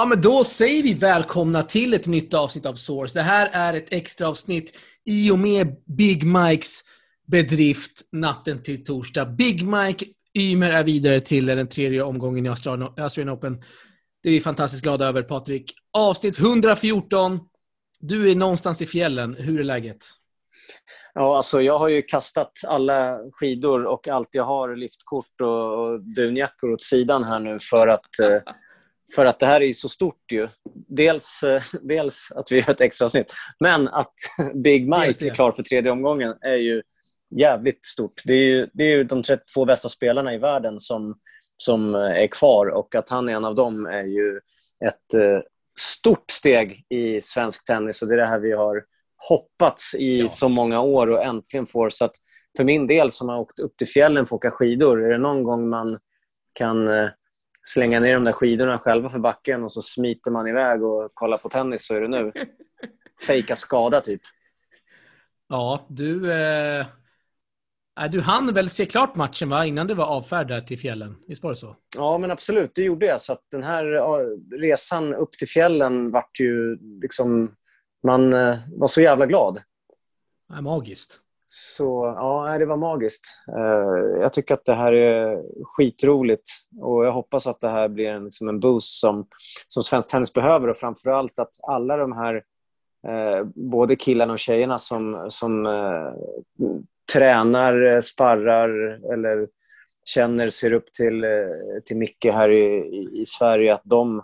Ja, men då säger vi välkomna till ett nytt avsnitt av Source. Det här är ett extra avsnitt i och med Big Mikes bedrift natten till torsdag. Big Mike Ymer är vidare till den tredje omgången i Australian Open. Det är vi fantastiskt glada över, Patrik. Avsnitt 114. Du är någonstans i fjällen. Hur är läget? Ja, alltså jag har ju kastat alla skidor och allt jag har, liftkort och dunjackor åt sidan här nu för att eh, för att det här är så stort ju. Dels, eh, dels att vi gör ett extra avsnitt, men att Big Mike är klar för tredje omgången är ju jävligt stort. Det är ju, det är ju de 32 bästa spelarna i världen som, som eh, är kvar och att han är en av dem är ju ett eh, stort steg i svensk tennis och det är det här vi har hoppats i ja. så många år och äntligen får. Så att för min del som har åkt upp till fjällen för att åka skidor, är det någon gång man kan slänga ner de där skidorna själva för backen och så smiter man iväg och kollar på tennis så är det nu. Fejka skada typ. Ja, du... Eh... Du hann väl se klart matchen va? innan du var avfärdad till fjällen? Visst var det så? Ja, men absolut. Det gjorde jag. Så att den här resan upp till fjällen vart ju liksom... Man eh, var så jävla glad. Ja, magiskt. Så ja, det var magiskt. Eh, jag tycker att det här är skitroligt och jag hoppas att det här blir en, liksom en boost som, som svensk tennis behöver och framför allt att alla de här, eh, både killarna och tjejerna som, som eh, tränar, sparrar eller känner, ser upp till, till Micke här i, i, i Sverige, att de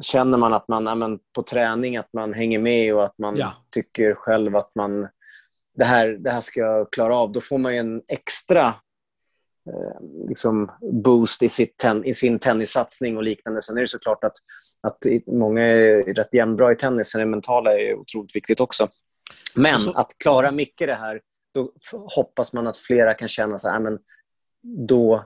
känner man att man men, på träning att man hänger med och att man ja. tycker själv att man det här, det här ska jag klara av. Då får man en extra eh, liksom boost i, sitt ten, i sin tennissatsning och liknande. Sen är det såklart att, att många är rätt jämnbra i tennis, det mentala är otroligt viktigt också. Men så... att klara mycket det här, då hoppas man att flera kan känna så här, men då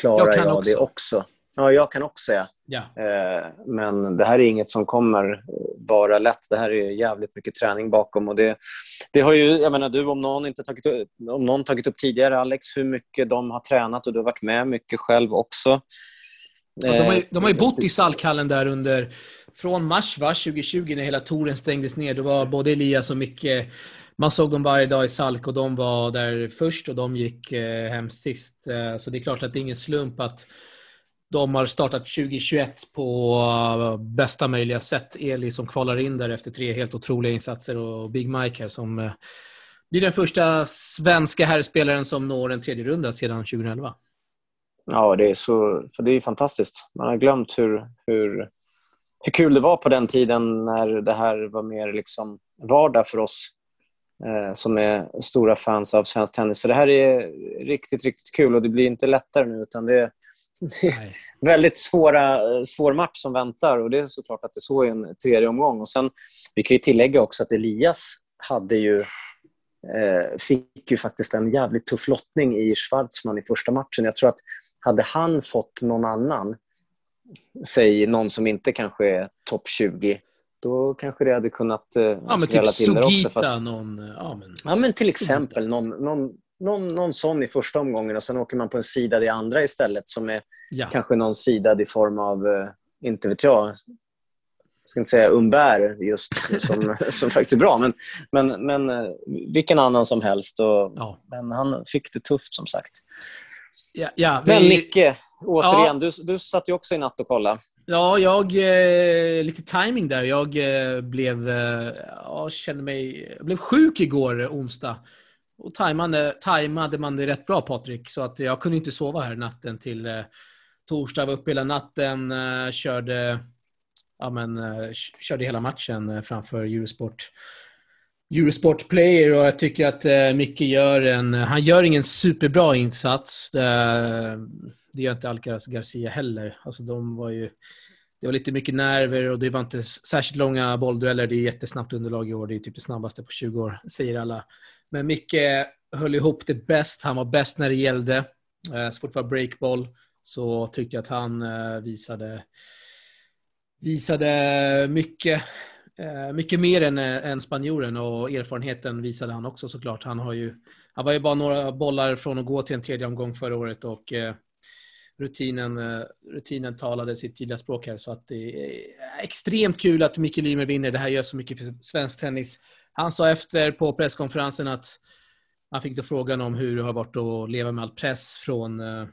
klarar jag, jag också. det också. Ja, jag kan också ja. ja. Eh, men det här är inget som kommer bara lätt. Det här är jävligt mycket träning bakom. Och det, det har ju, jag menar, du om någon, inte tagit, om någon tagit upp tidigare, Alex, hur mycket de har tränat och du har varit med mycket själv också. Ja, de, har ju, de har ju bott i Salkhallen där under, från mars va, 2020 när hela touren stängdes ner. Då var både Elias och Micke man såg dem varje dag i Salk och de var där först och de gick eh, hem sist. Eh, så det är klart att det är ingen slump att de har startat 2021 på eh, bästa möjliga sätt. Eli som kvalar in där efter tre helt otroliga insatser och Big Mike här som eh, blir den första svenska herrspelaren som når en tredje runda sedan 2011. Ja, det är, så, för det är fantastiskt. Man har glömt hur, hur, hur kul det var på den tiden när det här var mer liksom vardag för oss eh, som är stora fans av svensk tennis. Så det här är riktigt, riktigt kul och det blir inte lättare nu utan det, det är väldigt svåra, svår match som väntar och det är såklart att det är så i en tredje omgång. Och sen, vi kan ju tillägga också att Elias hade ju, eh, fick ju faktiskt en jävligt tuff lottning i Schwarzman i första matchen. Jag tror att hade han fått någon annan, säg någon som inte kanske är topp 20, då kanske det hade kunnat eh, ja, men typ till det också. För att, någon, ja, men, ja, men till exempel någon, någon någon, någon sån i första omgången och sen åker man på en sida i andra istället som är ja. kanske någon sida i form av, eh, inte vet jag, jag ska inte säga umbär just, som, som faktiskt är bra, men, men, men eh, vilken annan som helst. Och, ja. Men han fick det tufft som sagt. Ja, ja, men vi... Nicke, återigen, du, du satt ju också i natt och kollade. Ja, jag... Eh, lite timing där. Jag eh, blev... Eh, jag kände mig... Jag blev sjuk igår, onsdag. Och tajmade, tajmade man det rätt bra, Patrik. Så att jag kunde inte sova här natten till eh, torsdag. Var uppe hela natten, eh, körde, ja, men, eh, körde hela matchen eh, framför Eurosport. Eurosport Player och jag tycker att eh, Micke gör en... Han gör ingen superbra insats. Det, det gör inte Alcaraz Garcia heller. Alltså de var ju... Det var lite mycket nerver och det var inte särskilt långa bolldueller. Det är jättesnabbt underlag i år. Det är typ det snabbaste på 20 år, säger alla. Men Micke höll ihop det bäst. Han var bäst när det gällde. Eh, så fort det var breakboll så tyckte jag att han eh, visade, visade mycket, eh, mycket mer än, än spanjoren och erfarenheten visade han också såklart. Han, har ju, han var ju bara några bollar från att gå till en tredje omgång förra året och rutinen, eh, rutinen talade sitt tydliga språk här. Så att det är extremt kul att Micke Limer vinner. Det här gör så mycket för svensk tennis. Han sa efter på presskonferensen att han fick då frågan om hur det har varit att leva med all press från eh,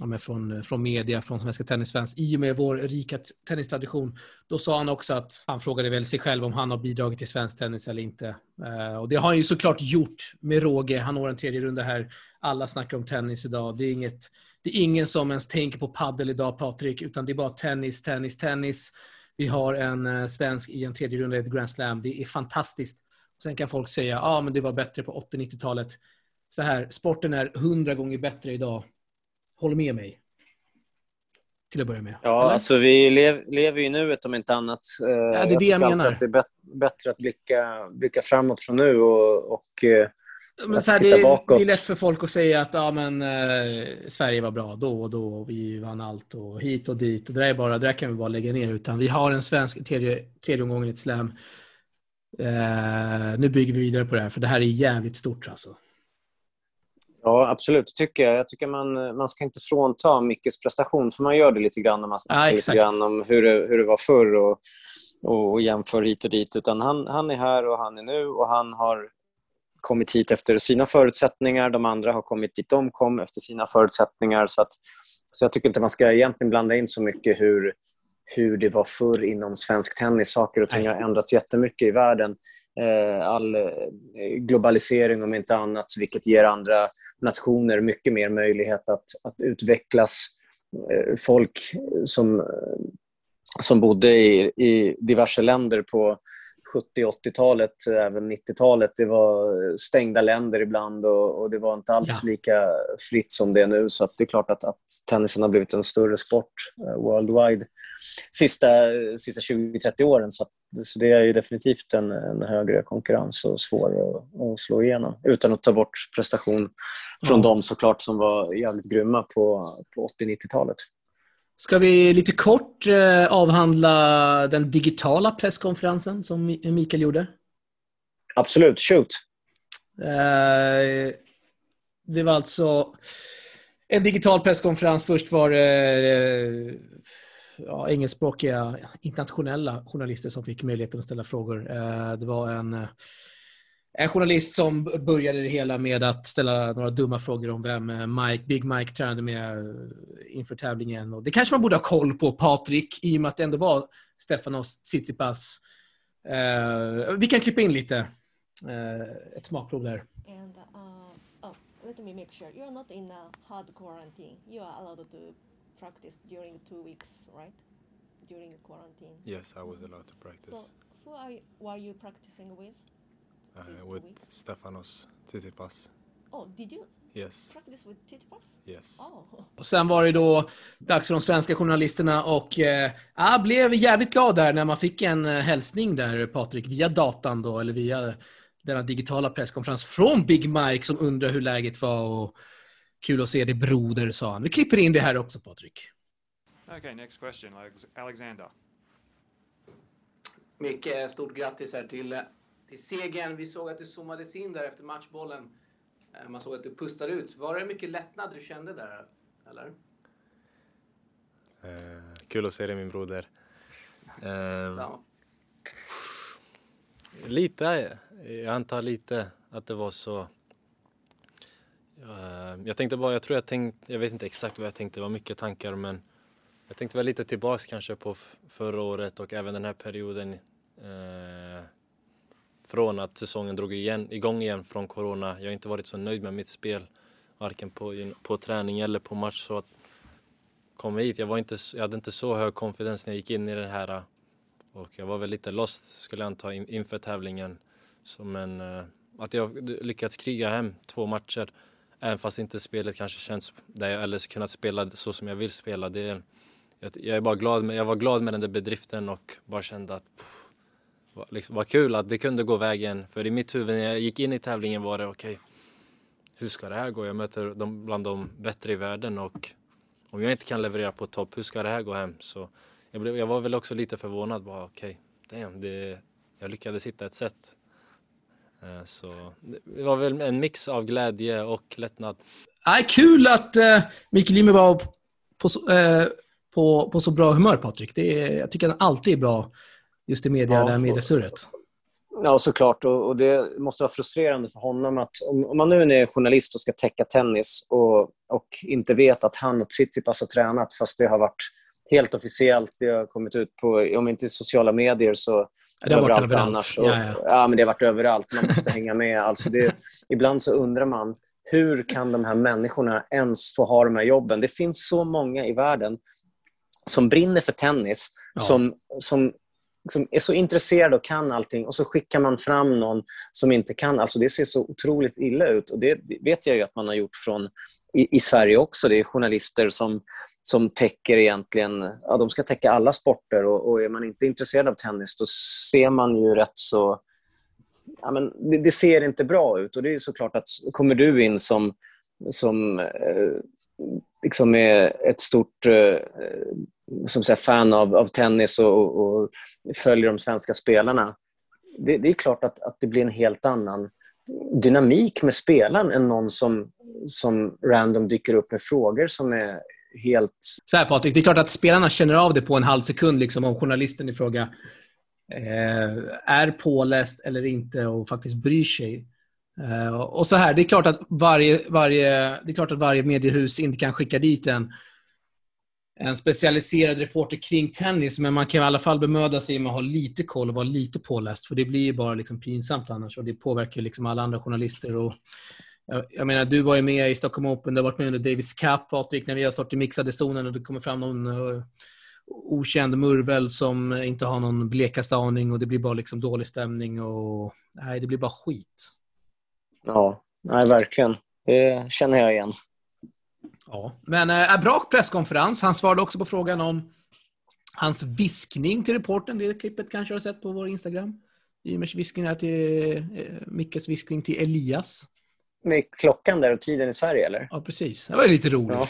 ja, från, eh, från media, från svenska tennisfans, i och med vår rika tennistradition. Då sa han också att han frågade väl sig själv om han har bidragit till svensk tennis eller inte. Eh, och det har han ju såklart gjort med råge. Han når en tredje runda här. Alla snackar om tennis idag. Det är, inget, det är ingen som ens tänker på paddel idag, Patrik, utan det är bara tennis, tennis, tennis. Vi har en svensk i en tredje runda i ett Grand Slam. Det är fantastiskt. Sen kan folk säga att ah, det var bättre på 80-90-talet. Så här, sporten är hundra gånger bättre idag håller med mig. Till att börja med. Ja, Eller? alltså vi lev, lever ju nuet om inte annat. Eh, ja, det är jag det jag menar. Att det är bättre att blicka, blicka framåt från nu och, och eh, men så här, det, är, det, är lätt för folk att säga att ja, men, eh, Sverige var bra då och då och vi vann allt och hit och dit. Och det, är bara, det där kan vi bara lägga ner. Utan vi har en svensk tredje, tredje omgången i ett slam. Eh, nu bygger vi vidare på det här, för det här är jävligt stort. Alltså. Ja, absolut. tycker jag. Jag tycker man, man ska inte frånta Mickes prestation, för man gör det lite grann när man snackar ja, lite grann om hur det, hur det var förr och, och jämför hit och dit. Utan han, han är här och han är nu och han har kommit hit efter sina förutsättningar. De andra har kommit dit de kom efter sina förutsättningar. Så, att, så jag tycker inte man ska egentligen blanda in så mycket hur, hur det var förr inom svensk tennis. Saker och ting har ändrats jättemycket i världen. Eh, all eh, globalisering om inte annat, vilket ger andra nationer mycket mer möjlighet att, att utvecklas. Eh, folk som, som bodde i, i diverse länder på 70 80-talet, även 90-talet, det var stängda länder ibland och, och det var inte alls ja. lika fritt som det är nu. Så det är klart att, att tennisen har blivit en större sport worldwide sista, sista 20-30 åren. Så, så, det är ju definitivt en, en högre konkurrens och svår att, att, slå igenom. Utan att ta bort prestation från mm. dem såklart som var jävligt grymma på, på 80-90-talet. Ska vi lite kort eh, avhandla den digitala presskonferensen som Mikael gjorde? Absolut, shoot. Eh, det var alltså en digital presskonferens. Först var det eh, ja, engelskspråkiga internationella journalister som fick möjligheten att ställa frågor. Eh, det var en, eh, en journalist som började det hela med att ställa några dumma frågor om vem eh, Mike, Big Mike tränade med eh, inför tävlingen. Och det kanske man borde ha koll på, Patrik, i och med att det ändå var Stefanos Tsitsipas. vi kan klippa in lite. ett smakprov där. And, uh, oh, let me make sure you're not in a hard quarantine. You are allowed to practice during two weeks, right? During quarantine. Yes, I was allowed to practice. So, who are you, were you practicing with? Uh, with Stefanos Tsitsipas. Oh, did you yes. practice with Tsitsipas? Yes. Oh. Och sen var det då dags för de svenska journalisterna och eh, jag blev jävligt glad där när man fick en eh, hälsning där, Patrik, via datan då, eller via denna digitala presskonferens från Big Mike som undrar hur läget var och Kul att se dig broder, sa han. Vi klipper in det här också, Patrik. Okay, next question, Alexander. Micke, stort grattis här till, till segern. Vi såg att du zoomades in där efter matchbollen. Eh, man såg att du pustade ut. Var det mycket lättnad du kände där, eller? Uh, kul att se dig, min broder. Uh, lite, jag antar lite att det var så Eh, jag tänkte bara, jag tror jag tänkte, jag vet inte exakt vad jag tänkte, det var mycket tankar men jag tänkte väl lite tillbaks kanske på förra året och även den här perioden eh, från att säsongen drog igen, igång igen från corona. Jag har inte varit så nöjd med mitt spel, varken på, på träning eller på match. Så att komma hit, jag, var inte, jag hade inte så hög confidence när jag gick in i det här eh, och jag var väl lite lost skulle jag anta inför tävlingen. Så, men eh, att jag lyckats kriga hem två matcher Även fast inte spelet kanske känns där jag eller kunnat spela så som jag vill spela. Det är, jag, jag, är bara glad med, jag var glad med den där bedriften och bara kände att pff, vad, liksom, vad kul att det kunde gå vägen. För i mitt huvud när jag gick in i tävlingen var det okej, okay, hur ska det här gå? Jag möter de, bland de bättre i världen och om jag inte kan leverera på topp, hur ska det här gå hem? Så jag, blev, jag var väl också lite förvånad. Bara, okej, okay, det, jag lyckades hitta ett sätt så det var väl en mix av glädje och lättnad. Nej, kul att uh, Mikael Ymer var på, så- eh, på, på så bra humör, Patrik. Det är, jag tycker han alltid är bra just i media, Ja. det här mediesurret. Ja, såklart. Och, och det måste vara frustrerande för honom att om, om man nu är journalist och ska täcka tennis och, och inte vet att han och Tsitsipas har tränat fast det har varit helt officiellt. Det har kommit ut på, om inte sociala medier så Det har varit överallt annars. Och, Ja, ja. ja, men det har varit överallt. Man måste hänga med. Alltså det, ibland så undrar man hur kan de här människorna ens få ha de här jobben? Det finns så många i världen som brinner för tennis, Ja. som, som, som är så intresserad och kan allting och så skickar man fram någon som inte kan. Alltså det ser så otroligt illa ut och det vet jag ju att man har gjort från, i, i Sverige också. Det är journalister som, som täcker egentligen, ja, de ska täcka alla sporter och, och är man inte intresserad av tennis då ser man ju rätt så ja, men det, det ser inte bra ut. Och det är såklart att kommer du in som, som eh, liksom är ett stort eh, som säger, fan av, av tennis och, och följer de svenska spelarna. Det, det är klart att, att det blir en helt annan dynamik med spelaren än någon som, som random dyker upp med frågor som är helt... Så här Patrik, det är klart att spelarna känner av det på en halv sekund liksom, om journalisten i fråga eh, är påläst eller inte och faktiskt bryr sig. Eh, och så här, det är klart att varje, varje, det är klart att varje mediehus inte kan skicka dit en, en specialiserad reporter kring tennis, men man kan i alla fall bemöda sig med att ha lite koll och vara lite påläst, för det blir ju bara liksom pinsamt annars och det påverkar liksom alla andra journalister. Och, jag, jag menar, du var ju med i Stockholm Open, du har varit med under Davis Cup, Patrik, när vi har stått i mixade zonen och det kommer fram någon uh, okänd murvel som inte har någon blekaste aning och det blir bara liksom dålig stämning och nej, det blir bara skit. Ja, nej, verkligen. Det känner jag igen. Ja. Men äh, bra presskonferens. Han svarade också på frågan om hans viskning till reporten. Det klippet kanske du har sett på vår Instagram. Ymers viskning här till eh, Mickes viskning till Elias. Med klockan där och tiden i Sverige, eller? Ja, precis. Det var ju lite roligt. Ja.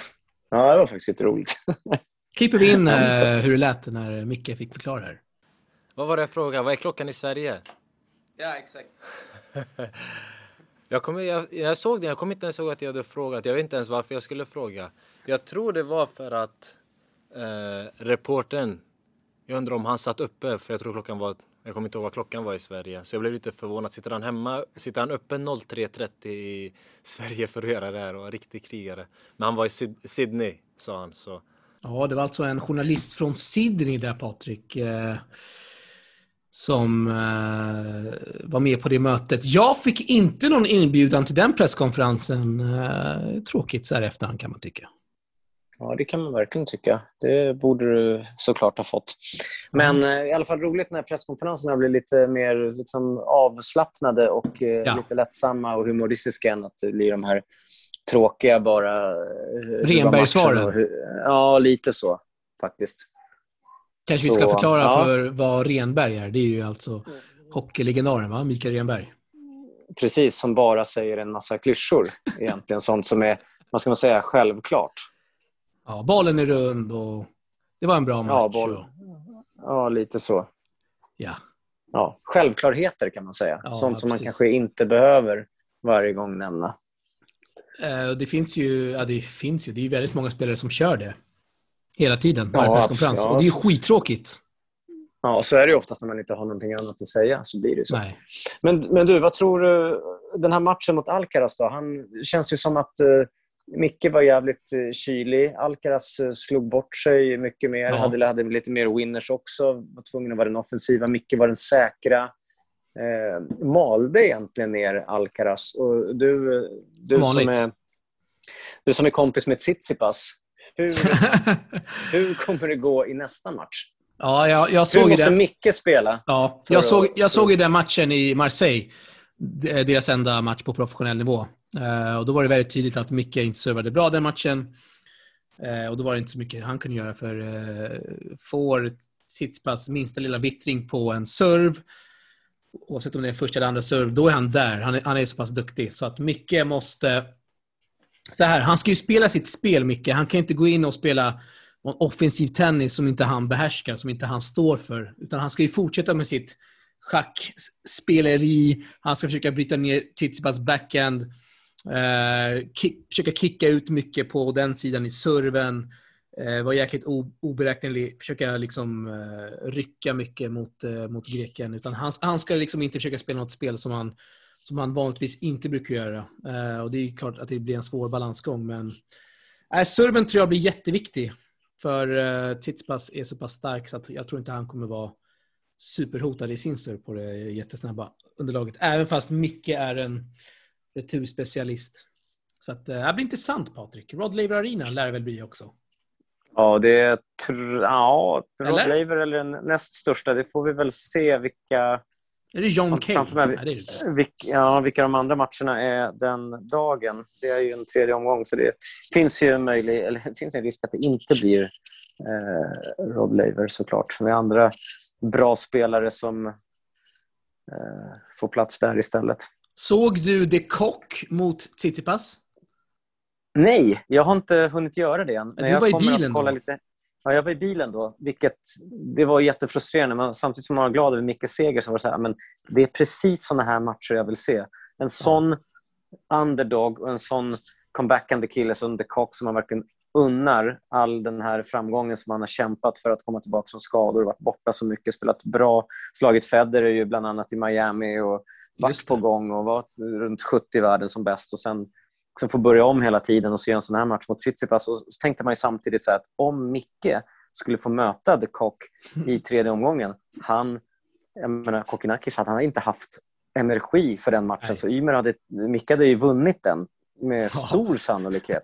Ja, det var faktiskt lite roligt. Klipper vi in eh, hur det lät när Micke fick förklara här. Vad var det jag frågade? Vad är klockan i Sverige? Ja, exakt. Jag, kom, jag, jag såg det, jag kommer inte ens ihåg att jag hade frågat. Jag vet inte ens varför jag skulle fråga. Jag tror det var för att eh, reporten, jag undrar om han satt uppe, för jag tror klockan var, jag kommer inte ihåg vad klockan var i Sverige. Så jag blev lite förvånad. Sitter han hemma, sitter han uppe 03.30 i Sverige för att göra det här och en riktig krigare. Men han var i Syd- Sydney, sa han. Så Ja, det var alltså en journalist från Sydney där, Patrik, eh, som eh, var med på det mötet. Jag fick inte någon inbjudan till den presskonferensen. Eh, tråkigt så här efterhand kan man tycka. Ja, det kan man verkligen tycka. Det borde du såklart ha fått. Men eh, i alla fall roligt när presskonferenserna blir lite mer liksom, avslappnade och Ja. lite lättsamma och humoristiska än att det blir de här tråkiga bara... Renberg-svaren. Ja, lite så faktiskt. Kanske vi Så, ska förklara ja. för vad Renberg är. Det är ju alltså hockeylegendaren, va? Mikael Renberg. Precis, som bara säger en massa klyschor. Egentligen sånt som är, vad ska man säga, självklart. Ja, bollen är rund och det var en bra match. Ja, boll. Ja, lite så. ja. Ja, självklarheter kan man säga. Ja, sånt som man kanske inte behöver varje gång nämna. Eh, Det finns ju, ja, det finns ju, det är ju väldigt många spelare som kör det. Hela tiden, Ja, varje presskonferens. absolut. och det är ju Ja, skittråkigt. Ja, så är det ju oftast när man inte har någonting annat att säga. så blir det så. Nej. Men, men du, vad tror du? Den här matchen mot Alcaraz då? Han känns ju som att eh, Micke var jävligt eh, kylig. Alcaraz eh, slog bort sig mycket mer. Ja. Hade, hade lite mer winners också. Var tvungen att vara den offensiva. Micke var den säkra. Eh, malde egentligen ner Alcaraz. Och du, eh, du, som är, du som är kompis med Tsitsipas. Hur, hur kommer det gå i nästa match? ja, jag, jag Hur såg ju måste den. Micke spela? Ja, jag att- såg, jag såg ju den matchen i Marseille. Deras enda match på professionell nivå. Eh, och då var det väldigt tydligt att Micke inte servade bra den matchen. Eh, och då var det inte så mycket han kunde göra för eh, får Tsitsipas minsta lilla vittring på en serve, oavsett om det är första eller andra serve, då är han där. Han är, han är så pass duktig. Så att Micke måste... Så här, han ska ju spela sitt spel, Micke. Han kan inte gå in och spela offensiv tennis som inte han behärskar, som inte han står för. Utan han ska ju fortsätta med sitt schackspeleri. Han ska försöka bryta ner Tsitsipas backhand. Eh, kick, försöka kicka ut mycket på den sidan i serven. Eh, var jäkligt oberäknelig, försöka liksom eh, rycka mycket mot, eh, mot greken. Utan han, han ska liksom inte försöka spela något spel som han, som han vanligtvis inte brukar göra. Eh, och det är klart att det blir en svår balansgång, men eh, serven tror jag blir jätteviktig. För eh, Tsitsipas är så pass stark så att jag tror inte han kommer vara superhotad i sin serve på det jättesnabba underlaget. Även fast Micke är en returspecialist. Så att, det blir intressant Patrik. Rod Laver Arena lär väl bli också. Ja, det är ja, Rod Eller? Laver eller den näst största. Det får vi väl se vilka, Är det John Kay? mig- Nej, det vilka, ja, vilka de andra matcherna är den dagen. Det är ju en tredje omgång, så det finns ju en, möjlig, eller, det finns en risk att det inte blir eh, Rod Laver såklart. Med andra bra spelare som eh, får plats där istället. Såg du The Cock mot Tsitsipas? Nej, jag har inte hunnit göra det än. du Men jag var i kommer att bilen kolla då? Lite... Ja, jag var i bilen då. Vilket, det var jättefrustrerande. Men samtidigt som man var glad över Mickes seger så var det så här, men det är precis såna här matcher jag vill se. En sån underdog och en sån comebackande kille som The Cock som man verkligen unnar all den här framgången som han har kämpat för att komma tillbaka från skador, varit borta så mycket, spelat bra, slagit Federer ju bland annat i Miami och varit på gång och var runt 70 i världen som bäst och sen liksom få börja om hela tiden och se en sån här match mot Tsitsipas. Och så tänkte man ju samtidigt så att om Micke skulle få möta The Cock i tredje omgången, han, jag menar Kokinakis, hade han inte haft energi för den matchen Nej. så Ymer hade, Micke hade ju vunnit den med stor sannolikhet.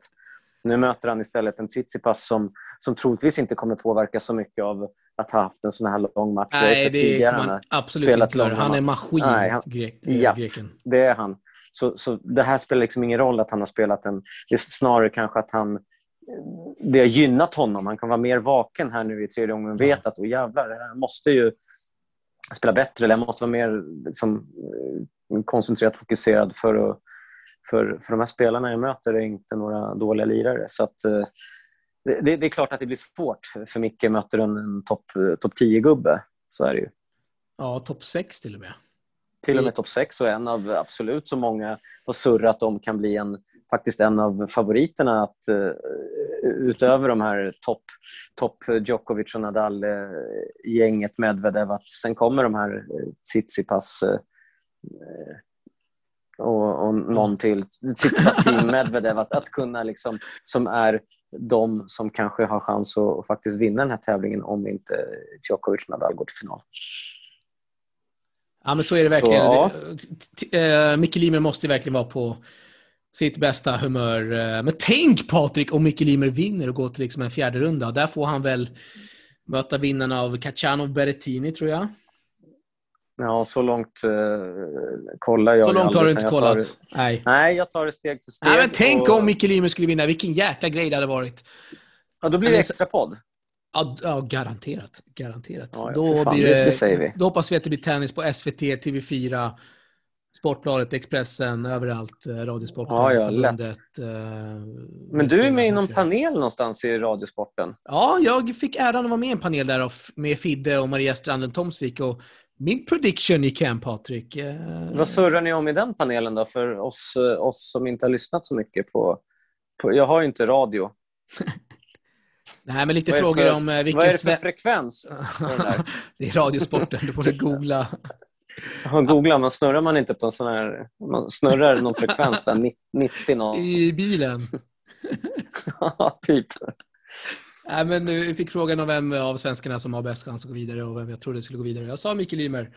Nu möter han istället en Tsitsipas som, som troligtvis inte kommer påverka så mycket av att ha haft en sån här lång match. Nej, det kan han man absolut inte göra. långa Han är maskin, Nej, han- grek, Ja. greken. Det är han. Så, så det här spelar liksom ingen roll att han har spelat en... Det är snarare kanske att han... Det har gynnat honom. Han kan vara mer vaken här nu i tredje omgången. Ja. Vet att oh, jävlar, jag måste ju spela bättre. Eller jag måste vara mer liksom, eh, koncentrerat fokuserad för att... För, för de här spelarna jag möter är inte några dåliga lirare. Så att, eh, det, det det är klart att det blir svårt för Micke möter en, en topp top 10-gubbe. Så är det ju. Ja, topp 6 till och med. Till och I- med topp 6 och en av absolut så många har surrat om kan bli en, faktiskt en av favoriterna att uh, utöver de här topp top Djokovic och Nadal-gänget Medvedev att sen kommer de här uh, Tsitsipas uh, och, och någon till, Tsitsipas team Medvedev att, att kunna liksom, som är de som kanske har chans att, att faktiskt vinna den här tävlingen om inte Djokovic och Nadal går till final. Ja, men så är det verkligen. ja. T- t- eh, Micke Limer måste verkligen vara på sitt bästa humör. Eh, Men tänk Patrik om Micke Limer vinner och går till liksom en fjärde runda. Där får han väl möta vinnarna av Kachanov Berrettini, tror jag. Ja, så långt uh, kollar jag Så långt har du inte kollat. Nej. det- Nej, jag tar det steg för steg. Nej, men tänk och, om Micke Limer skulle vinna. Vilken jäkla grej det hade varit. Ja, då blir det extra podd. Ja, ja garanterat. Garanterat. Ja, då, fan, blir det- det, då hoppas vi att det blir tennis på SVT, TV4, Sportbladet, Expressen, överallt. eh, Radiosporten, Ja, ja, förbundet. eh, Men du är med i någon panel någonstans i Radiosporten. Ja, jag fick äran att vara med i en panel där med Fidde och Maria Stranden Tomsvik. Och min prediction gick hem, Patrik. Eh, Vad surrar ni om i den panelen då för oss, oss som inte har lyssnat så mycket på... på jag har ju inte radio. Nej, men lite Vad frågor för- om eh, vilken... Vad är det för frekvens? det är Radiosporten. Du borde googla. Ja, Googla, man snurrar man inte på en sån här... Man snurrar någon frekvens, där, 90 någon. I bilen. Ja, typ. Nej, men vi fick frågan om vem av svenskarna som har bäst chans att gå vidare och vem jag trodde skulle gå vidare. Jag sa Micke Lymer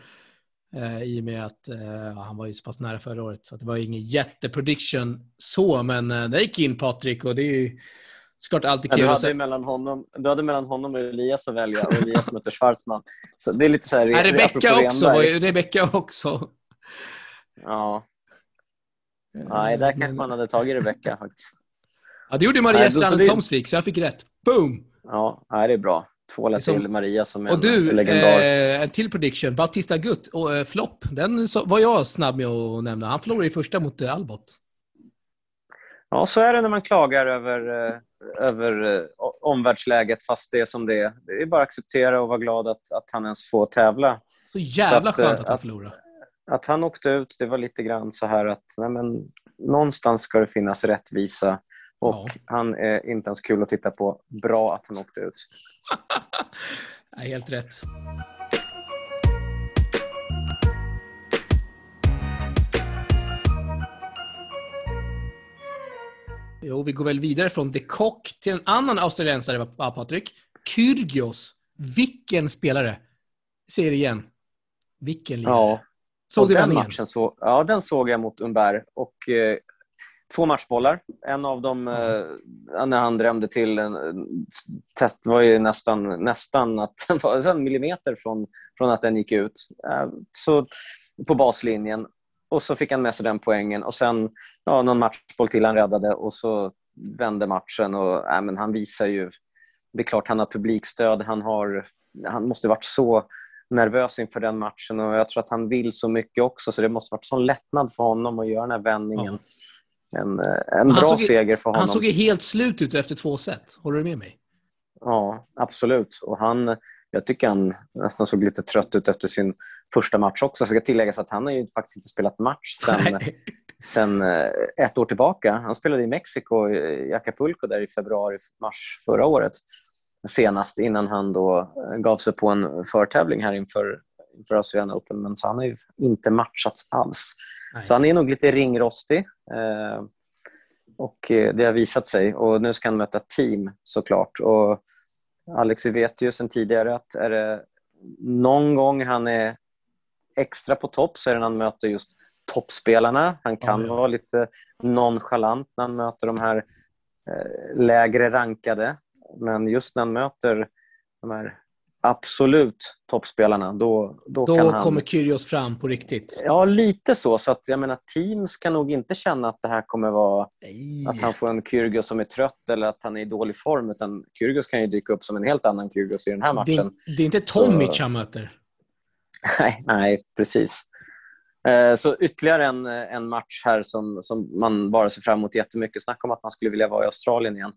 eh, i och med att eh, han var ju så pass nära förra året. Så det var ingen jätteprediction så, men eh, det gick in Patrik och det är ju såklart alltid Ja, kul. du, att hade mellan honom, du hade mellan honom och Elias att välja och Elias möter Schwarzman. Så det är lite så här... Nej, Rebecka också. var Renberg. ju- Rebecka också. Ja. Nej, där kanske man hade tagit Rebecka faktiskt. Ja, det gjorde Maria Nej, Stranden det- Tomsvik, så jag fick rätt. Boom! Ja, nej, det är bra. Är som- till Maria som är Och du, en legendar. eh, en till prediction. Bautista Gutt, och, eh, flopp. Den så, var jag snabb med att nämna. Han förlorade i första mot eh, Albot. Ja, så är det när man klagar över, eh, över eh, omvärldsläget fast det är som det är. Det är bara att acceptera och vara glad att, att han ens får tävla. Så jävla Så att, eh, skönt att han att- förlorade. Att han åkte ut, det var lite grann så här att nej men, någonstans ska det finnas rättvisa Och Ja. han är inte ens kul att titta på. Bra att han åkte ut. Ja, helt rätt. Jo, vi går väl vidare från De Kock till en annan australiensare, Patrik? Kyrgios. Vilken spelare! Säger igen. Vilken lirare. Ja, Såg du den matchen så, Ja, den såg jag mot Umberg. Och, eh, två matchbollar. En av dem, eh, när han drämde till, en, test var ju nästan, nästan att den var en millimeter från, från att den gick ut. Eh, så på baslinjen. Och så fick han med sig den poängen. Och sen ja, någon matchboll till han räddade och så vände matchen. Och, äh, men han visar ju... Det är klart han har publikstöd. Han, har, han måste varit så nervös inför den matchen och jag tror att han vill så mycket också så det måste varit sån lättnad för honom att göra den här vändningen. En, eh, en bra såg seger för honom. Han såg ju helt slut ut efter två set. Håller du med mig? Ja, absolut. Och han, jag tycker han nästan såg lite trött ut efter sin första match också. Så ska tilläggas att han har ju faktiskt inte spelat match sen, sen eh, ett år tillbaka. Han spelade i Mexiko, i Acapulco, där i februari-mars förra året. Senast innan han då eh, gav sig på en förtävling här inför, inför Australian Open. Men så han har ju inte matchats alls. Nej. Så han är nog lite ringrostig. Eh, och eh, det har visat sig. Och nu ska han möta team såklart. Och Alex, vi vet ju sedan tidigare att är det någon gång han är extra på topp så är det när han möter just toppspelarna. Han kan ja. vara lite nonchalant när han möter de här eh, lägre rankade. Men just när han möter de här absolut toppspelarna, då, då, kan Då han... kommer Kyrgios fram på riktigt. Ja, lite så. så att, jag menar, team ska nog inte känna att det här kommer vara Nej. att han får en Kyrgios som är trött eller att han är i dålig form. Utan Kyrgios kan ju dyka upp som en helt annan Kyrgios i den här det, matchen. det är inte Så- Tomic han möter. Nej, nej precis. Eh, Så ytterligare en, en match här som, som man bara ser fram emot jättemycket. Snacka om att man skulle vilja vara i Australien igen.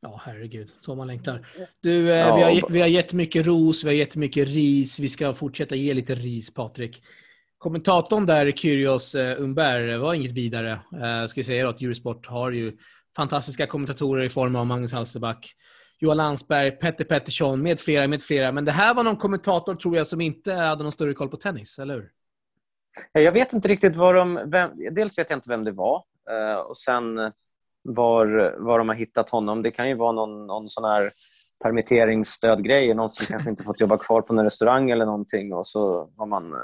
Ja, herregud. Så man längtar. Du, eh, Ja, vi, har, vi har gett mycket ros, vi har gett mycket ris. Vi ska fortsätta ge lite ris, Patrik. Kommentatorn där, Kyrgios eh, Umberg, var inget vidare. Eh, ska vi säga då att Eurosport har ju fantastiska kommentatorer i form av Magnus Halsterback, Johan Landsberg, Petter Pettersson med flera, med flera. Men det här var någon kommentator, tror jag, som inte hade någon större koll på tennis, eller hur? Eh, Jag vet inte riktigt vad de... Vem, dels vet jag inte vem det var. eh, Och sen eh, var, var de har hittat honom. Det kan ju vara någon, någon sån här permitteringsstödgrej. Någon som kanske inte fått jobba kvar på en restaurang eller någonting och så har man eh,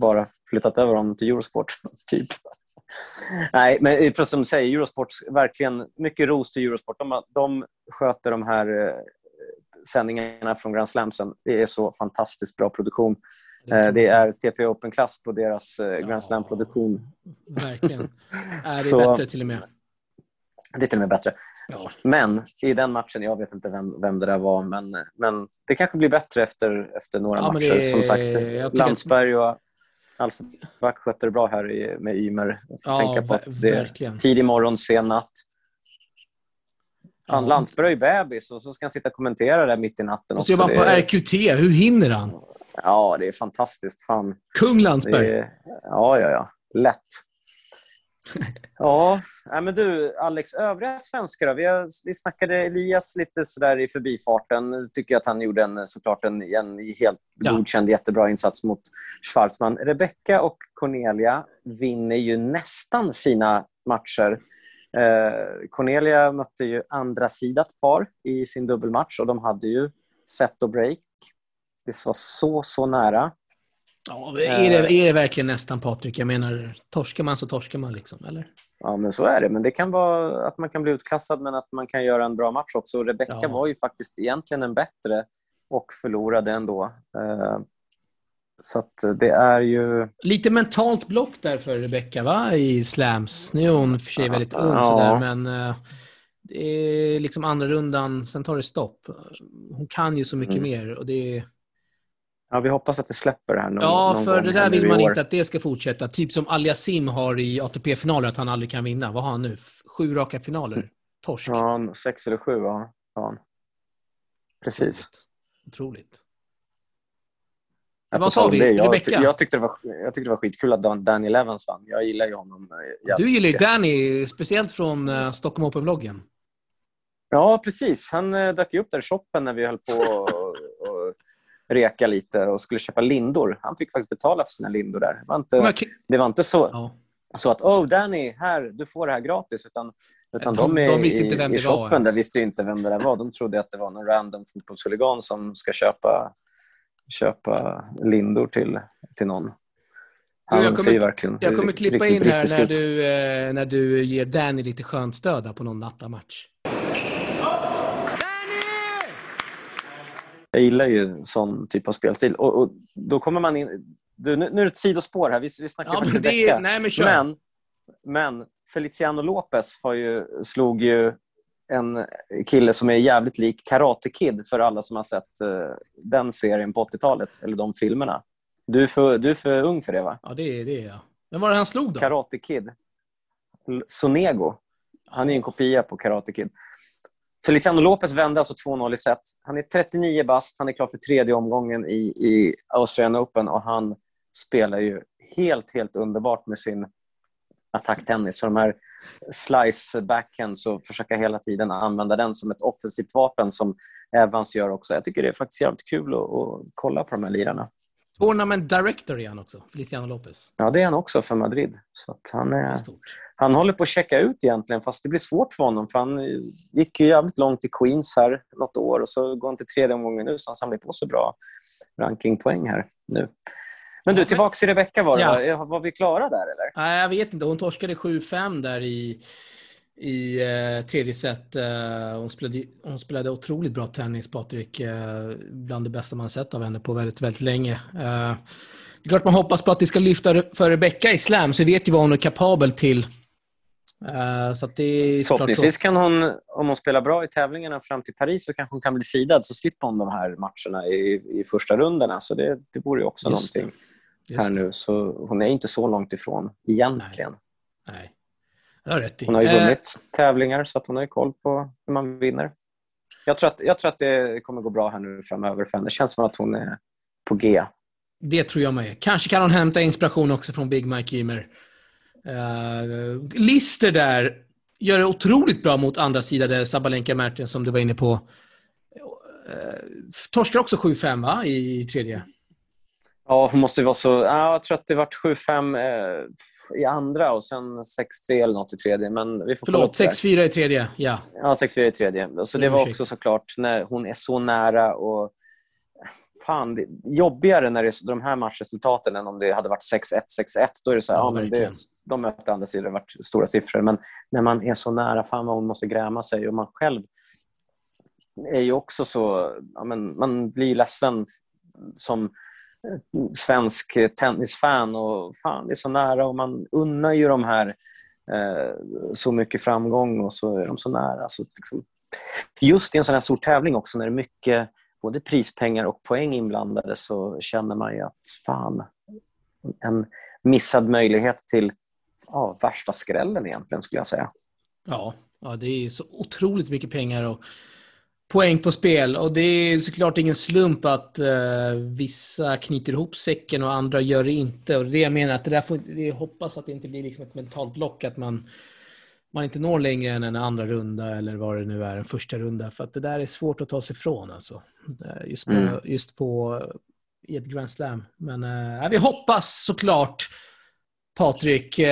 bara flyttat över honom till Eurosport. typ. Nej, men eh, precis som du säger, Eurosport, verkligen mycket ros till Eurosport. De, de sköter de här eh, sändningarna från Grand Slamsen. Det är så fantastiskt bra produktion. Eh, Det är TP Open-klass på deras eh, Ja. Grand Slam-produktion. Verkligen. Är det Så- bättre till och med. Det är till och med bättre. Ja. Men i den matchen, jag vet inte vem, vem det där var, men, men det kanske blir bättre efter, efter några Ja, matcher. det- Som sagt, Landsberg och Alsback skötte det bra här i, med Ymer. Ja, tänka på att det är verkligen. tidig morgon, sen natt. Fan, Ja. Landsberg är ju bebis och så ska han sitta och kommentera det mitt i natten Och så jobbar han på RQT. Hur hinner han? Ja, det är fantastiskt. Fan. Kung Landsberg. är, ja, ja, ja. Lätt. Ja, men du Alex, övriga svenskar då? Vi, har, vi snackade Elias lite sådär i förbifarten. Tycker att han gjorde en, såklart en, en helt Ja. godkänd jättebra insats mot Schwarzman. Rebecca och Cornelia vinner ju nästan sina matcher. Eh, Cornelia mötte ju andra sidat par i sin dubbelmatch och de hade ju set och break. Det var så, så nära. Ja, är, det, är det verkligen nästan Patrik? Jag menar, torskar man så torskar man liksom, eller? Ja, men så är det. Men det kan vara att man kan bli utklassad men att man kan göra en bra match också. Och Rebecca Ja. var ju faktiskt egentligen en bättre och förlorade ändå. Eh, Så att det är ju... Lite mentalt block där för Rebecca, va? I slams. Nu är hon för sig väldigt ung Ja. sådär, men eh, det är liksom andra rundan, sen tar det stopp. Hon kan ju så mycket Mm. mer och det är... Ja, vi hoppas att det släpper här någon, Ja, någon för det där vill man år. inte att det ska fortsätta. Typ som Aliasim har i ATP-finaler, att han aldrig kan vinna. Vad har han nu? Sju raka finaler? Torsk? Ja, sex eller sju ja. ja. Precis. Otroligt. Ja, Vad sa vi? det, Jag, Rebecca? ty- jag, tyckte det var, jag tyckte det var skitkul att Dan- Daniel Evans vann. Jag gillar ju honom eh, Du gillar ju. Danny, speciellt från uh, Stockholm Open-bloggen. Ja, precis. Han eh, dök ju upp där i shoppen när vi höll på reka lite och skulle köpa lindor. Han fick faktiskt betala för sina lindor där. Det var inte, det var inte så, Ja. så att oh Danny, här, du får det här gratis. Utan, utan De- de, i, de visste inte vem i, i det var ens. där visste inte vem det där var. De trodde att det var någon random fotbollshuligan som ska köpa, köpa lindor till, till någon. Han jag kommer- verkligen Jag kommer klippa riktigt in här när du, eh, när du ger Danny lite skönt stöd på någon nattamatch. Jag gillar ju sån typ av spelstil. Och, och då kommer man in... Du, nu, nu är det ett sidospår här. Vi, vi snackar Ja, faktiskt men det är, nej, men kör. Men, men Feliciano Lopez har ju, slog ju en kille som är jävligt lik Karate Kid för alla som har sett eh, den serien på 80-talet, eller de filmerna. Du är, för, du är för ung för det, va? Ja, det är det. Ja. Men vad var det han slog då? Karate Kid. Sonego. Han är ju en kopia på Karate Kid. Feliciano Lopez vände alltså 2-0 i set. Han är 39 bast, han är klar för tredje omgången i, i Australian Open och han spelar ju helt, helt underbart med sin attacktennis. Så de här slice backhands och försöka hela tiden använda den som ett offensivt vapen som Evans gör också. Jag tycker det är faktiskt jävligt kul att, att kolla på de här lirarna. Tournament Director är han också, Feliciano Lopez. Ja, det är han också för Madrid. Så han är stort. Han håller på att checka ut egentligen, fast det blir svårt för honom. För han gick ju jävligt långt i Queens här något år och så går han till tredje omgången nu, så han samlar på sig bra rankingpoäng här nu. Men du, tillbaka till Rebecca var det, Ja. va? Var vi klara där eller? Nej, jag vet inte. Hon torskade 7-5 där i, i eh, tredje set. Eh, hon, spelade, hon spelade otroligt bra tennis, Patrik. Eh, bland det bästa man sett av henne på väldigt, väldigt länge. Eh, det är klart man hoppas på att det ska lyfta för Rebecca i slam, så vi vet ju vad hon är kapabel till. Eh, så det är Förhoppningsvis kan hon, om hon spelar bra i tävlingarna fram till Paris, så kanske hon kan bli sidad så slipper hon de här matcherna i, i första rundorna. Så det, det vore ju också Just det. någonting Just här det. nu. Så hon är inte så långt ifrån egentligen. Nej, jag har rätt i. Hon har ju Eh, vunnit tävlingar så att hon har ju koll på hur man vinner. Jag tror, att, jag tror att det kommer gå bra här nu framöver för henne. Det känns som att hon är på G. Det tror jag med. Kanske kan hon hämta inspiration också från Big Mike Ymer. Uh, Lister där gör det otroligt bra mot andra sidan, där Sabalenka Mertens som du var inne på. Uh, torskar också 7-5 va? I, i tredje. Ja, hon måste ju vara så... Ja, jag tror att det vart 7-5 eh, i andra och sen 6-3 eller något i tredje. Men vi får Förlåt, upp det där. 6-4 i tredje. Ja. Ja, 6-4 i tredje. Så det var också såklart när hon är så nära och fan, det är jobbigare när det är de här matchresultaten än om det hade varit 6-1, 6-1. Då är det så här, Ja, men det, de möter andra sidor, det varit stora siffror. Men när man är så nära, fan vad hon måste gräma sig. Och man själv är ju också så... Ja, men man blir ledsen som svensk tennisfan. Och fan, det är så nära och man unnar ju de här eh, så mycket framgång och så är de så nära. Så liksom, just i en sån här stor tävling också när det är mycket både prispengar och poäng inblandade så känner man ju att fan, en missad möjlighet till ja, värsta skrällen egentligen skulle jag säga. Ja, ja, det är så otroligt mycket pengar och poäng på spel. Och det är såklart ingen slump att eh, vissa knyter ihop säcken och andra gör det inte. Och det jag menar att det där får, det jag hoppas att det inte blir liksom ett mentalt block att man, man inte når längre än en andra runda eller vad det nu är, en första runda. För att det där är svårt att ta sig ifrån alltså. Just på, Mm. just på i ett Grand Slam. Men eh, vi hoppas såklart Patrik, eh,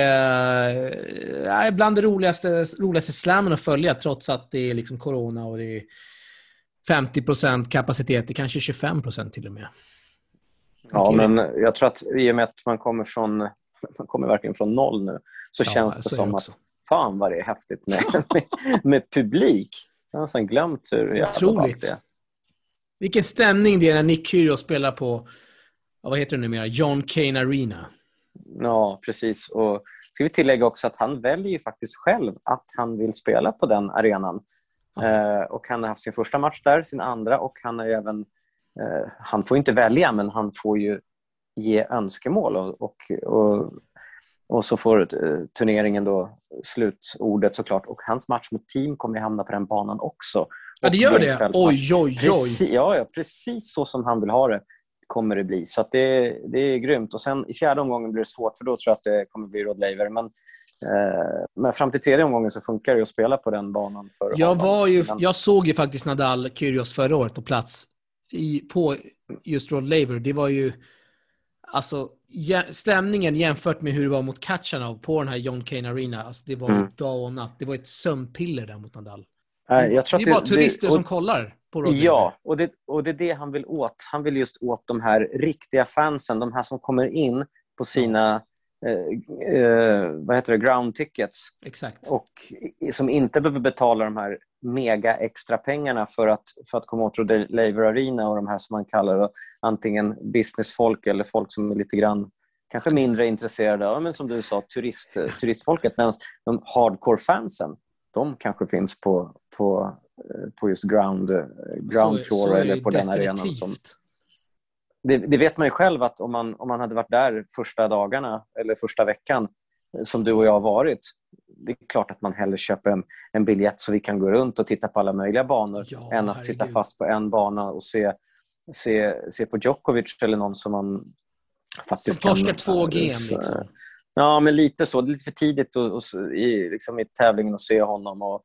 är bland det roligaste, roligaste slammen att följa trots att det är liksom corona och det är 50% kapacitet, det kanske 25% till och med. Ja, Okej. men jag tror att i och med att man kommer, från, man kommer verkligen från noll nu så Ja, känns det så är som att också. Fan vad det är häftigt med, med, med publik. Jag har nästan glömt hur jävla Otroligt. det är. Vilken stämning det är när Nick Kyrgios spelar på, vad heter det numera, John Kane Arena. Ja, precis. Och ska vi tillägga också att han väljer ju faktiskt själv att han vill spela på den arenan. Ja. Eh, och Han har haft sin första match där, sin andra och han har även... Eh, han får inte välja, men han får ju ge önskemål och, och, och, och så får eh, turneringen då slutordet såklart. Och hans match mot team kommer ju hamna på den banan också. Ja, det gör det? Oj, oj, oj. Precis, ja, ja, precis så som han vill ha det kommer det bli. Så det, det är grymt. Och sen I fjärde omgången blir det svårt, för då tror jag att det kommer bli Rod Laver. Men, eh, men fram till tredje omgången så funkar det att spela på den banan. för Jag, honom. var ju, jag såg ju faktiskt Nadal Kyrgios förra året på plats i, på just Rod Laver. Det var ju alltså stämningen jämfört med hur det var mot Kachanov på den här John Cain Arena. Alltså, det var Mm. dag och natt. Det var ett sömnpiller där mot Nadal. Nej, jag tror det är bara turister och- som kollar på Rod Laver. Ja, och det, och det är det han vill åt. Han vill just åt de här riktiga fansen, de här som kommer in på sina eh, eh, vad heter det, ground tickets Exakt. och som inte behöver betala de här mega extra pengarna för att, för att komma åt Laver Arena och de här som man kallar det, antingen businessfolk eller folk som är lite grann kanske mindre intresserade, ja, men som du sa, turist, turistfolket. Medan de hardcore-fansen, de kanske finns på, på, eh, på just ground, eh, ground Så- floor så eller på den arenan. Som. Det, det vet man ju själv att om man, om man hade varit där första dagarna eller första veckan eh, som du och jag har varit, det är klart att man hellre köper en, en biljett så vi kan gå runt och titta på alla möjliga banor Ja, än att sitta fast på en bana och se, se, se på Djokovic eller någon som man Som faktiskt torskar kan... två game. så- Liksom. Ja, men lite så. Det är lite för tidigt och, och, i, liksom i tävlingen att se honom och,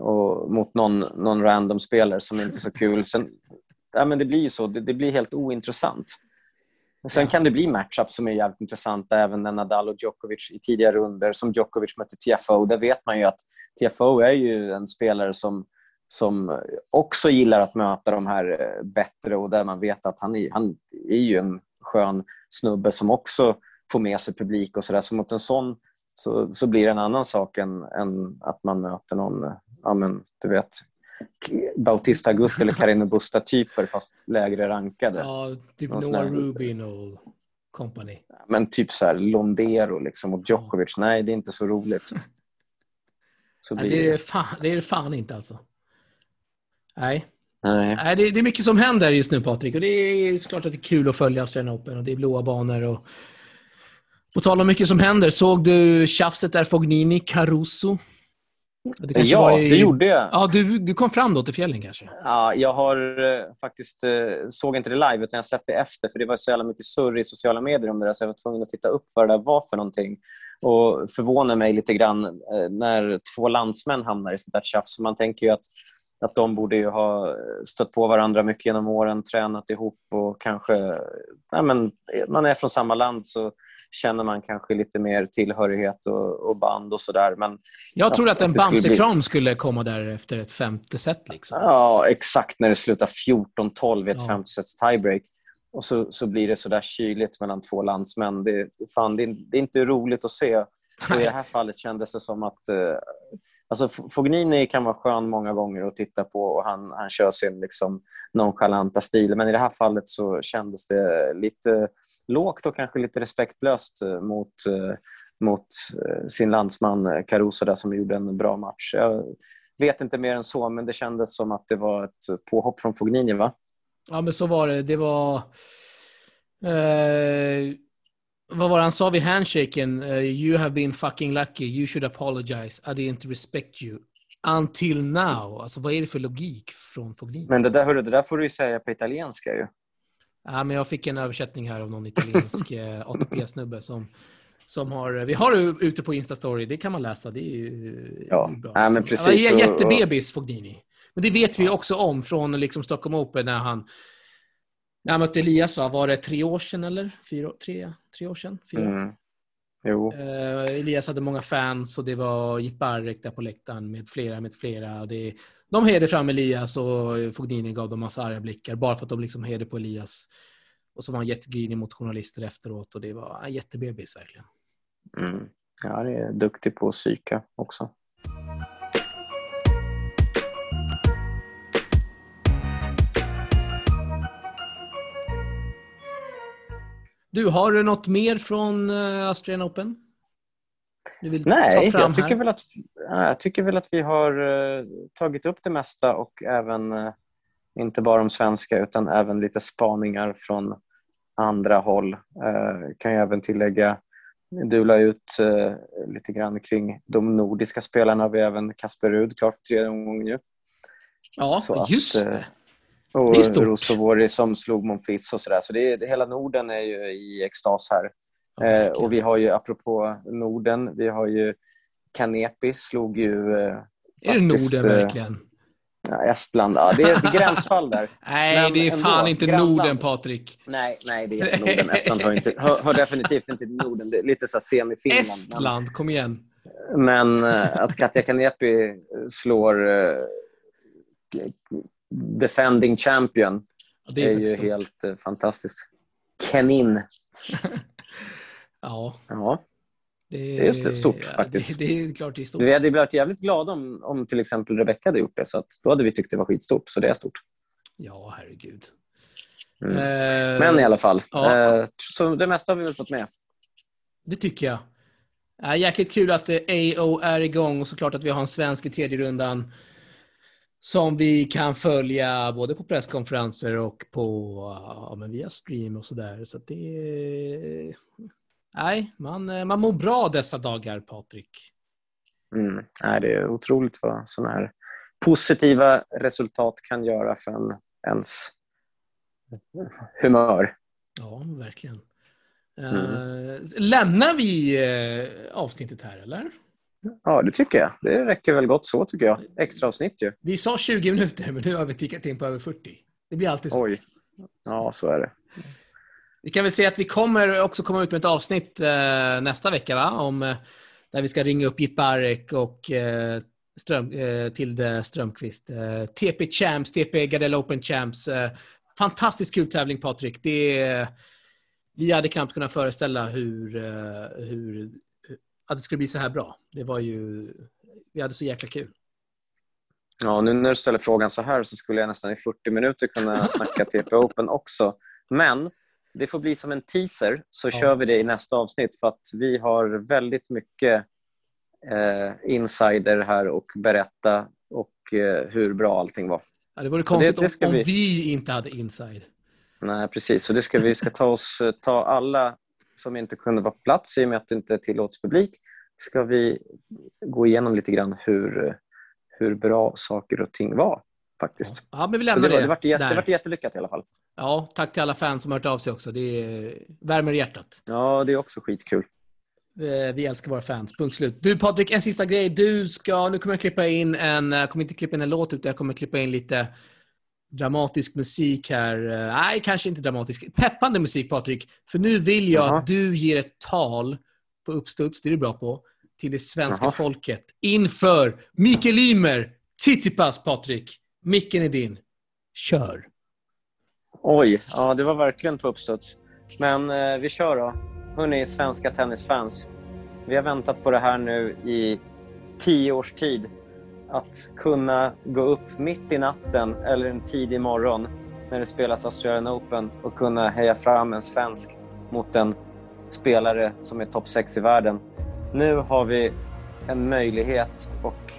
och mot någon, någon random spelare som inte är så kul. Sen, ja, men det blir ju så. Det, det blir helt ointressant. Men Sen Ja. kan det bli matchups som är jävligt intressanta även när Nadal och Djokovic i tidigare runder som Djokovic mötte TFO. Där vet man ju att TFO är ju en spelare som, som också gillar att möta de här eh, bättre och där man vet att han är, han är ju en skön snubbe som också får med sig publik och sådär. Så mot en sån så, så blir det en annan sak än, än att man möter någon, eh, ja men du vet, Bautista Agut eller Carino Busta-typer fast lägre rankade. Ja, typ Någon Noah Rubin och company. Men typ så här Londero liksom, och Djokovic, nej det är inte så roligt. Så Nej, blir det, är fan, det är fan inte alltså. Nej. Nej. Nej, det, det är mycket som händer just nu Patrik. Och det är såklart att det är kul att följa Australian Open och det är blåa banor. Och... På tal om mycket som händer, såg du tjafset där Fognini, Caruso? Det Ja, i- det gjorde jag. Ja, du, du kom fram då till fjällen kanske? Ja, jag har eh, faktiskt eh, såg inte det live, utan jag sett det efter. För Det var så jävla mycket surr i sociala medier om det där, så jag var tvungen att titta upp vad det där var för någonting. Och förvånar mig lite grann eh, när två landsmän hamnar i sånt där tjafs. Så Man tänker ju att, att de borde ju ha stött på varandra mycket genom åren, tränat ihop och kanske... Ja, men, man är från samma land så känner man kanske lite mer tillhörighet och, och band och sådär. Men Jag trodde att en det skulle bli- Bamse-kram skulle komma där efter ett femte set. Liksom. Ja, exakt när det slutar 14-12 i ett Ja. femte sets tiebreak. Och så, så blir det så där kyligt mellan två landsmän. Det, fan, det, är, det är inte roligt att se. Och I det här fallet kändes det som att... Eh, alltså Fognini kan vara skön många gånger att titta på och han, han kör sin liksom, nonchalanta stil. Men i det här fallet så kändes det lite lågt och kanske lite respektlöst eh, mot, eh, mot eh, sin landsman Caruso där som gjorde en bra match. Jag, vet inte mer än så, men det kändes som att det var ett påhopp från Fognini, va? Ja, men så var det. Det var... Eh, vad var det han sa vid handshaken? Eh, you have been fucking lucky. You should apologize. I didn't respect you. Until now. Alltså vad är det för logik från Fognini? Men det där, hörru, det där får du ju säga på italienska ju. Ja, men jag fick en översättning här av någon italiensk eh, ATP-snubbe som, som har... Vi har det ute på Instastory. Det kan man läsa. Det är ju Ja. bra. Ja, men precis. Ja, jättebebis Fognini. Men det vet vi också om från liksom Stockholm Open när han, när han mötte Elias. Va? Var det tre år sedan eller? Fyra, tre, tre år sedan? Fyra? Mm. Jo. Eh, Elias hade många fans och det var Barrek där på läktaren med flera, med flera. Det, de hejade fram Elias och Fognini gav dem massa arga blickar bara för att de liksom hejade på Elias. Och så var han jättegrinig mot journalister efteråt och det var en jättebebis verkligen. Mm. Ja, det är duktig på att psyka också. Du, har du något mer från uh, Australian Open? Du vill Nej, jag tycker, här? väl att, ja, jag tycker väl att vi har eh, tagit upp det mesta och även, eh, inte bara om svenska, utan även lite spaningar från andra håll. Eh, kan jag även tillägga, du la ut eh, lite grann kring de nordiska spelarna. Vi har även Kasper Rud, klart för tredje omgången ju. Ja, så att, just eh, det. Och. Rosovori som slog Monfils och sådär. Så det det, hela Norden är ju i extas här. Ja, Eh, och vi har ju, apropå Norden, vi har ju Kanepi slog ju eh, Är det Norden eh, verkligen? ja, Estland. Ja, det är ett gränsfall där. Nej, men det är ändå, fan inte grannland. Norden, Patrik. Nej, nej, det är inte Norden. Estland hör, inte, hör, hör definitivt inte till Norden. Det är lite så semi-Finland. Men- Estland, kom igen. Men eh, att Katja Kanepi slår eh, defending champion Ja, det är, ju faktiskt stort. helt eh, fantastiskt. Kenin. Ja, Ja. det, Det är st- stort, faktiskt. Det, det är klart det är stort. Vi hade blivit jävligt glada om, om till exempel Rebecca hade gjort det. Så att då hade vi tyckt det var skitstort. Så det är stort. Ja, herregud. Mm. Eh, Men i alla fall. ja. Eh, så det mesta har vi väl fått med. Det tycker jag. Äh, jäkligt kul att eh, AO är igång och såklart att vi har en svensk i tredje rundan som vi kan följa både på presskonferenser och på ja, men via stream och sådär. Så det. Nej, man, man mår bra dessa dagar, Patrik. Mm. Nej, det är otroligt vad sådana här positiva resultat kan göra för en, ens humör. Ja, verkligen. Mm. Eh, lämnar vi eh, avsnittet här, eller? Ja, det tycker jag. Det räcker väl gott så, tycker jag. Extra avsnitt ju. Vi sa 20 minuter, men nu har vi tickat in på över 40. Det blir alltid så. Oj. Ja, så är det. Vi kan väl säga att vi kommer också komma ut med ett avsnitt eh, nästa vecka, va? Om, eh, där vi ska ringa upp Jip Barek och eh, Ström, eh, Tilde Strömqvist. Eh, TP Champs, TP Gardell Open Champs. Eh, fantastiskt kul tävling, Patrik. Det, vi hade knappt kunnat föreställa hur, eh, hur, att det skulle bli så här bra. Det var ju... Vi hade så jäkla kul. Ja, nu när du ställer frågan så här så skulle jag nästan i 40 minuter kunna snacka TP Open också. Men det får bli som en teaser, så Ja. kör vi det i nästa avsnitt för att vi har väldigt mycket eh, insider här och berätta och eh, hur bra allting var. Ja, det vore konstigt det ska om, om vi- vi inte hade inside. Nej, precis. Så det ska vi ska ta oss ta alla som inte kunde vara på plats i och med att det inte tillåts publik. Ska vi gå igenom lite grann hur, hur bra saker och ting var faktiskt. Ja, men vi lämnar det, var, det, vart jätte, det vart jättelyckat i alla fall. Ja, tack till alla fans som hört av sig också. Det är, värmer i hjärtat. Ja, det är också skitkul. Eh, Vi älskar våra fans. Punkt slut. Du Patrik, en sista grej. Du ska, nu kommer jag klippa in en, jag kommer inte klippa in en låt utan jag kommer klippa in lite dramatisk musik här. Eh, Nej, kanske inte dramatisk. Peppande musik Patrik. För nu vill jag Jaha. att du ger ett tal på uppstuds, det är du bra på, till det svenska Jaha. folket inför Mikael Ymer, Tsitsipas Patrik. Micken är din. Kör. Oj, ja, det var verkligen på uppstuds. Men eh, vi kör då. Hörni, svenska tennisfans. Vi har väntat på det här nu i tio års tid. Att kunna gå upp mitt i natten eller en tidig morgon när det spelas Australian Open och kunna heja fram en svensk mot en spelare som är topp 6 i världen. Nu har vi en möjlighet och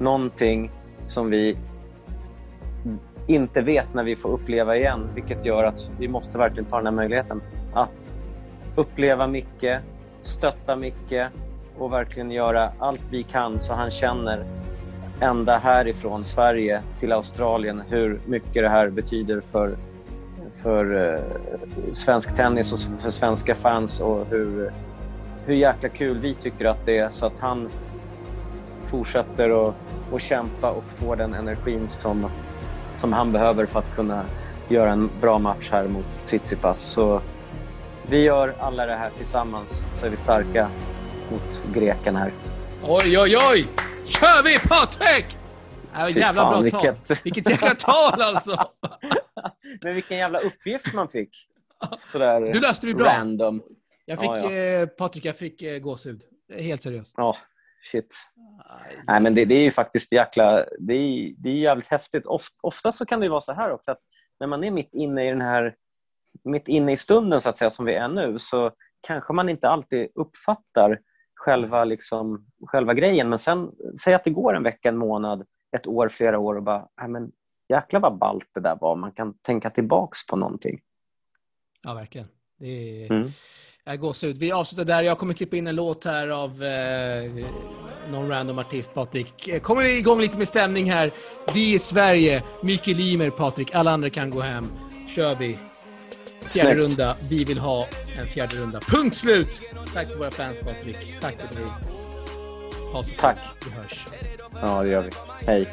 någonting som vi inte vet när vi får uppleva igen, vilket gör att vi måste verkligen ta den här möjligheten att uppleva Micke, stötta Micke och verkligen göra allt vi kan så han känner ända härifrån Sverige till Australien hur mycket det här betyder för, för eh, svensk tennis och för svenska fans och hur, hur jäkla kul vi tycker att det är så att han fortsätter att, att kämpa och få den energin som, som han behöver för att kunna göra en bra match här mot Tsitsipas. Så vi gör alla det här tillsammans så är vi starka mot greken här. Oj, oj, oj! Kör vi Patrik! Ja, Fy jävla fan, bra tal. vilket- Vilket jäkla tal alltså! Men vilken jävla uppgift man fick. Sådär Du löste det bra. random. Jag fick, Ja, Eh, Patrik, jag fick eh, gåshud. Helt seriöst. Ja, shit. Nej, men det, det är ju faktiskt jäkla... Det är, det är jävligt häftigt. Of, ofta så kan det ju vara så här också att när man är mitt inne i den här... Mitt inne i stunden så att säga, som vi är nu, så kanske man inte alltid uppfattar själva, liksom, själva grejen. Men sen, säg att det går en vecka, en månad, ett år, flera år och bara, nej men jäklar vad ballt det där var. Man kan tänka tillbaks på någonting. Ja, verkligen. Det är... Mm. Jag gåshud. Vi avslutar där. Jag kommer klippa in en låt här av eh, någon random artist, Patrik. Kommer vi igång lite med stämning här. Vi i Sverige. Mikael Limer, Patrik. Alla andra kan gå hem. Kör vi. Fjärde Snyggt. runda. Vi vill ha en fjärde runda. Punkt slut! Tack till våra fans, Patrik. Tack till dig. Ha så Tack. Vi hörs. Ja, det gör vi. Hej.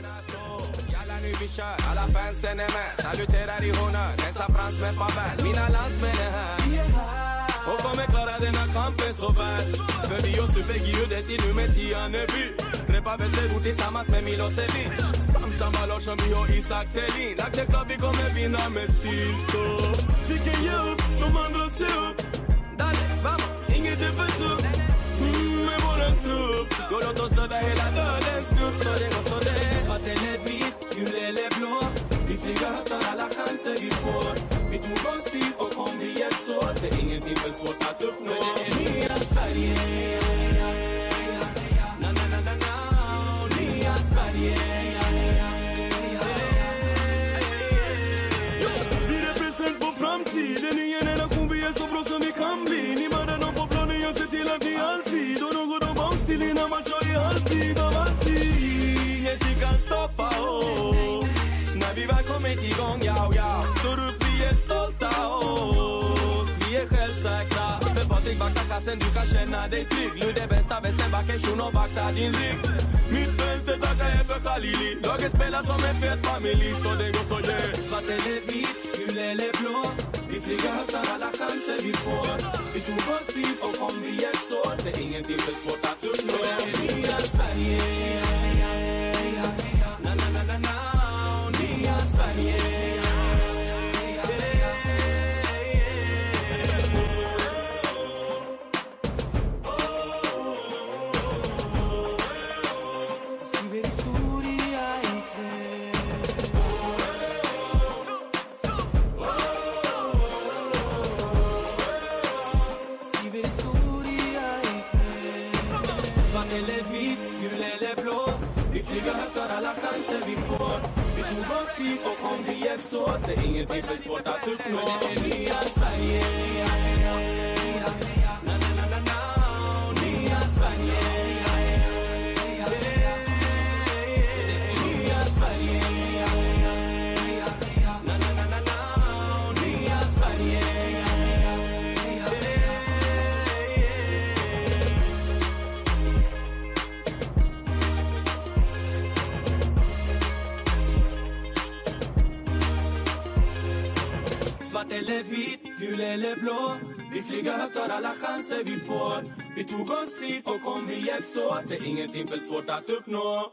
Vi kör, alla fansen är med Saluterar i honnör, dessa fransmän farväl Mina landsmän är här och kommer klara denna kampen så väl För vi oss uppe ljudet i nummer 10 Anneby Repar Västerbo tillsammans med Milosevic Samma Larsson, vi och Isak Thelin Att det klart vi kommer vinna med stil så vi kan ge upp, som andra se upp Dale, vamos, inget är för tufft mm, Med våran trupp. Då låt oss döda hela dödens grupp Så det går som det Svart eller vit, gul eller blå. Vi flyger högt tar alla chanser vi får. Vi tog oss hit och kom vi hjälps åt Det är ingenting för svårt att uppnå. För det är nya Sverige. För Patrik vaktar kassen, du kan känna dig trygg Lud är bästa vänsterbacken, shuno vaktar din rygg Mittfältet tackar jag för Khalili Laget spelar som en fet familj, så det går så yeah Svart eller vit, gul eller blå Vi flyger högt tar alla chanser vi får Vi tog oss hit och kom vi hjälps åt Det är ingenting för svårt att uppnå Det är nya Sverige hjälps åt Det är ingenting för svårt att uppnå.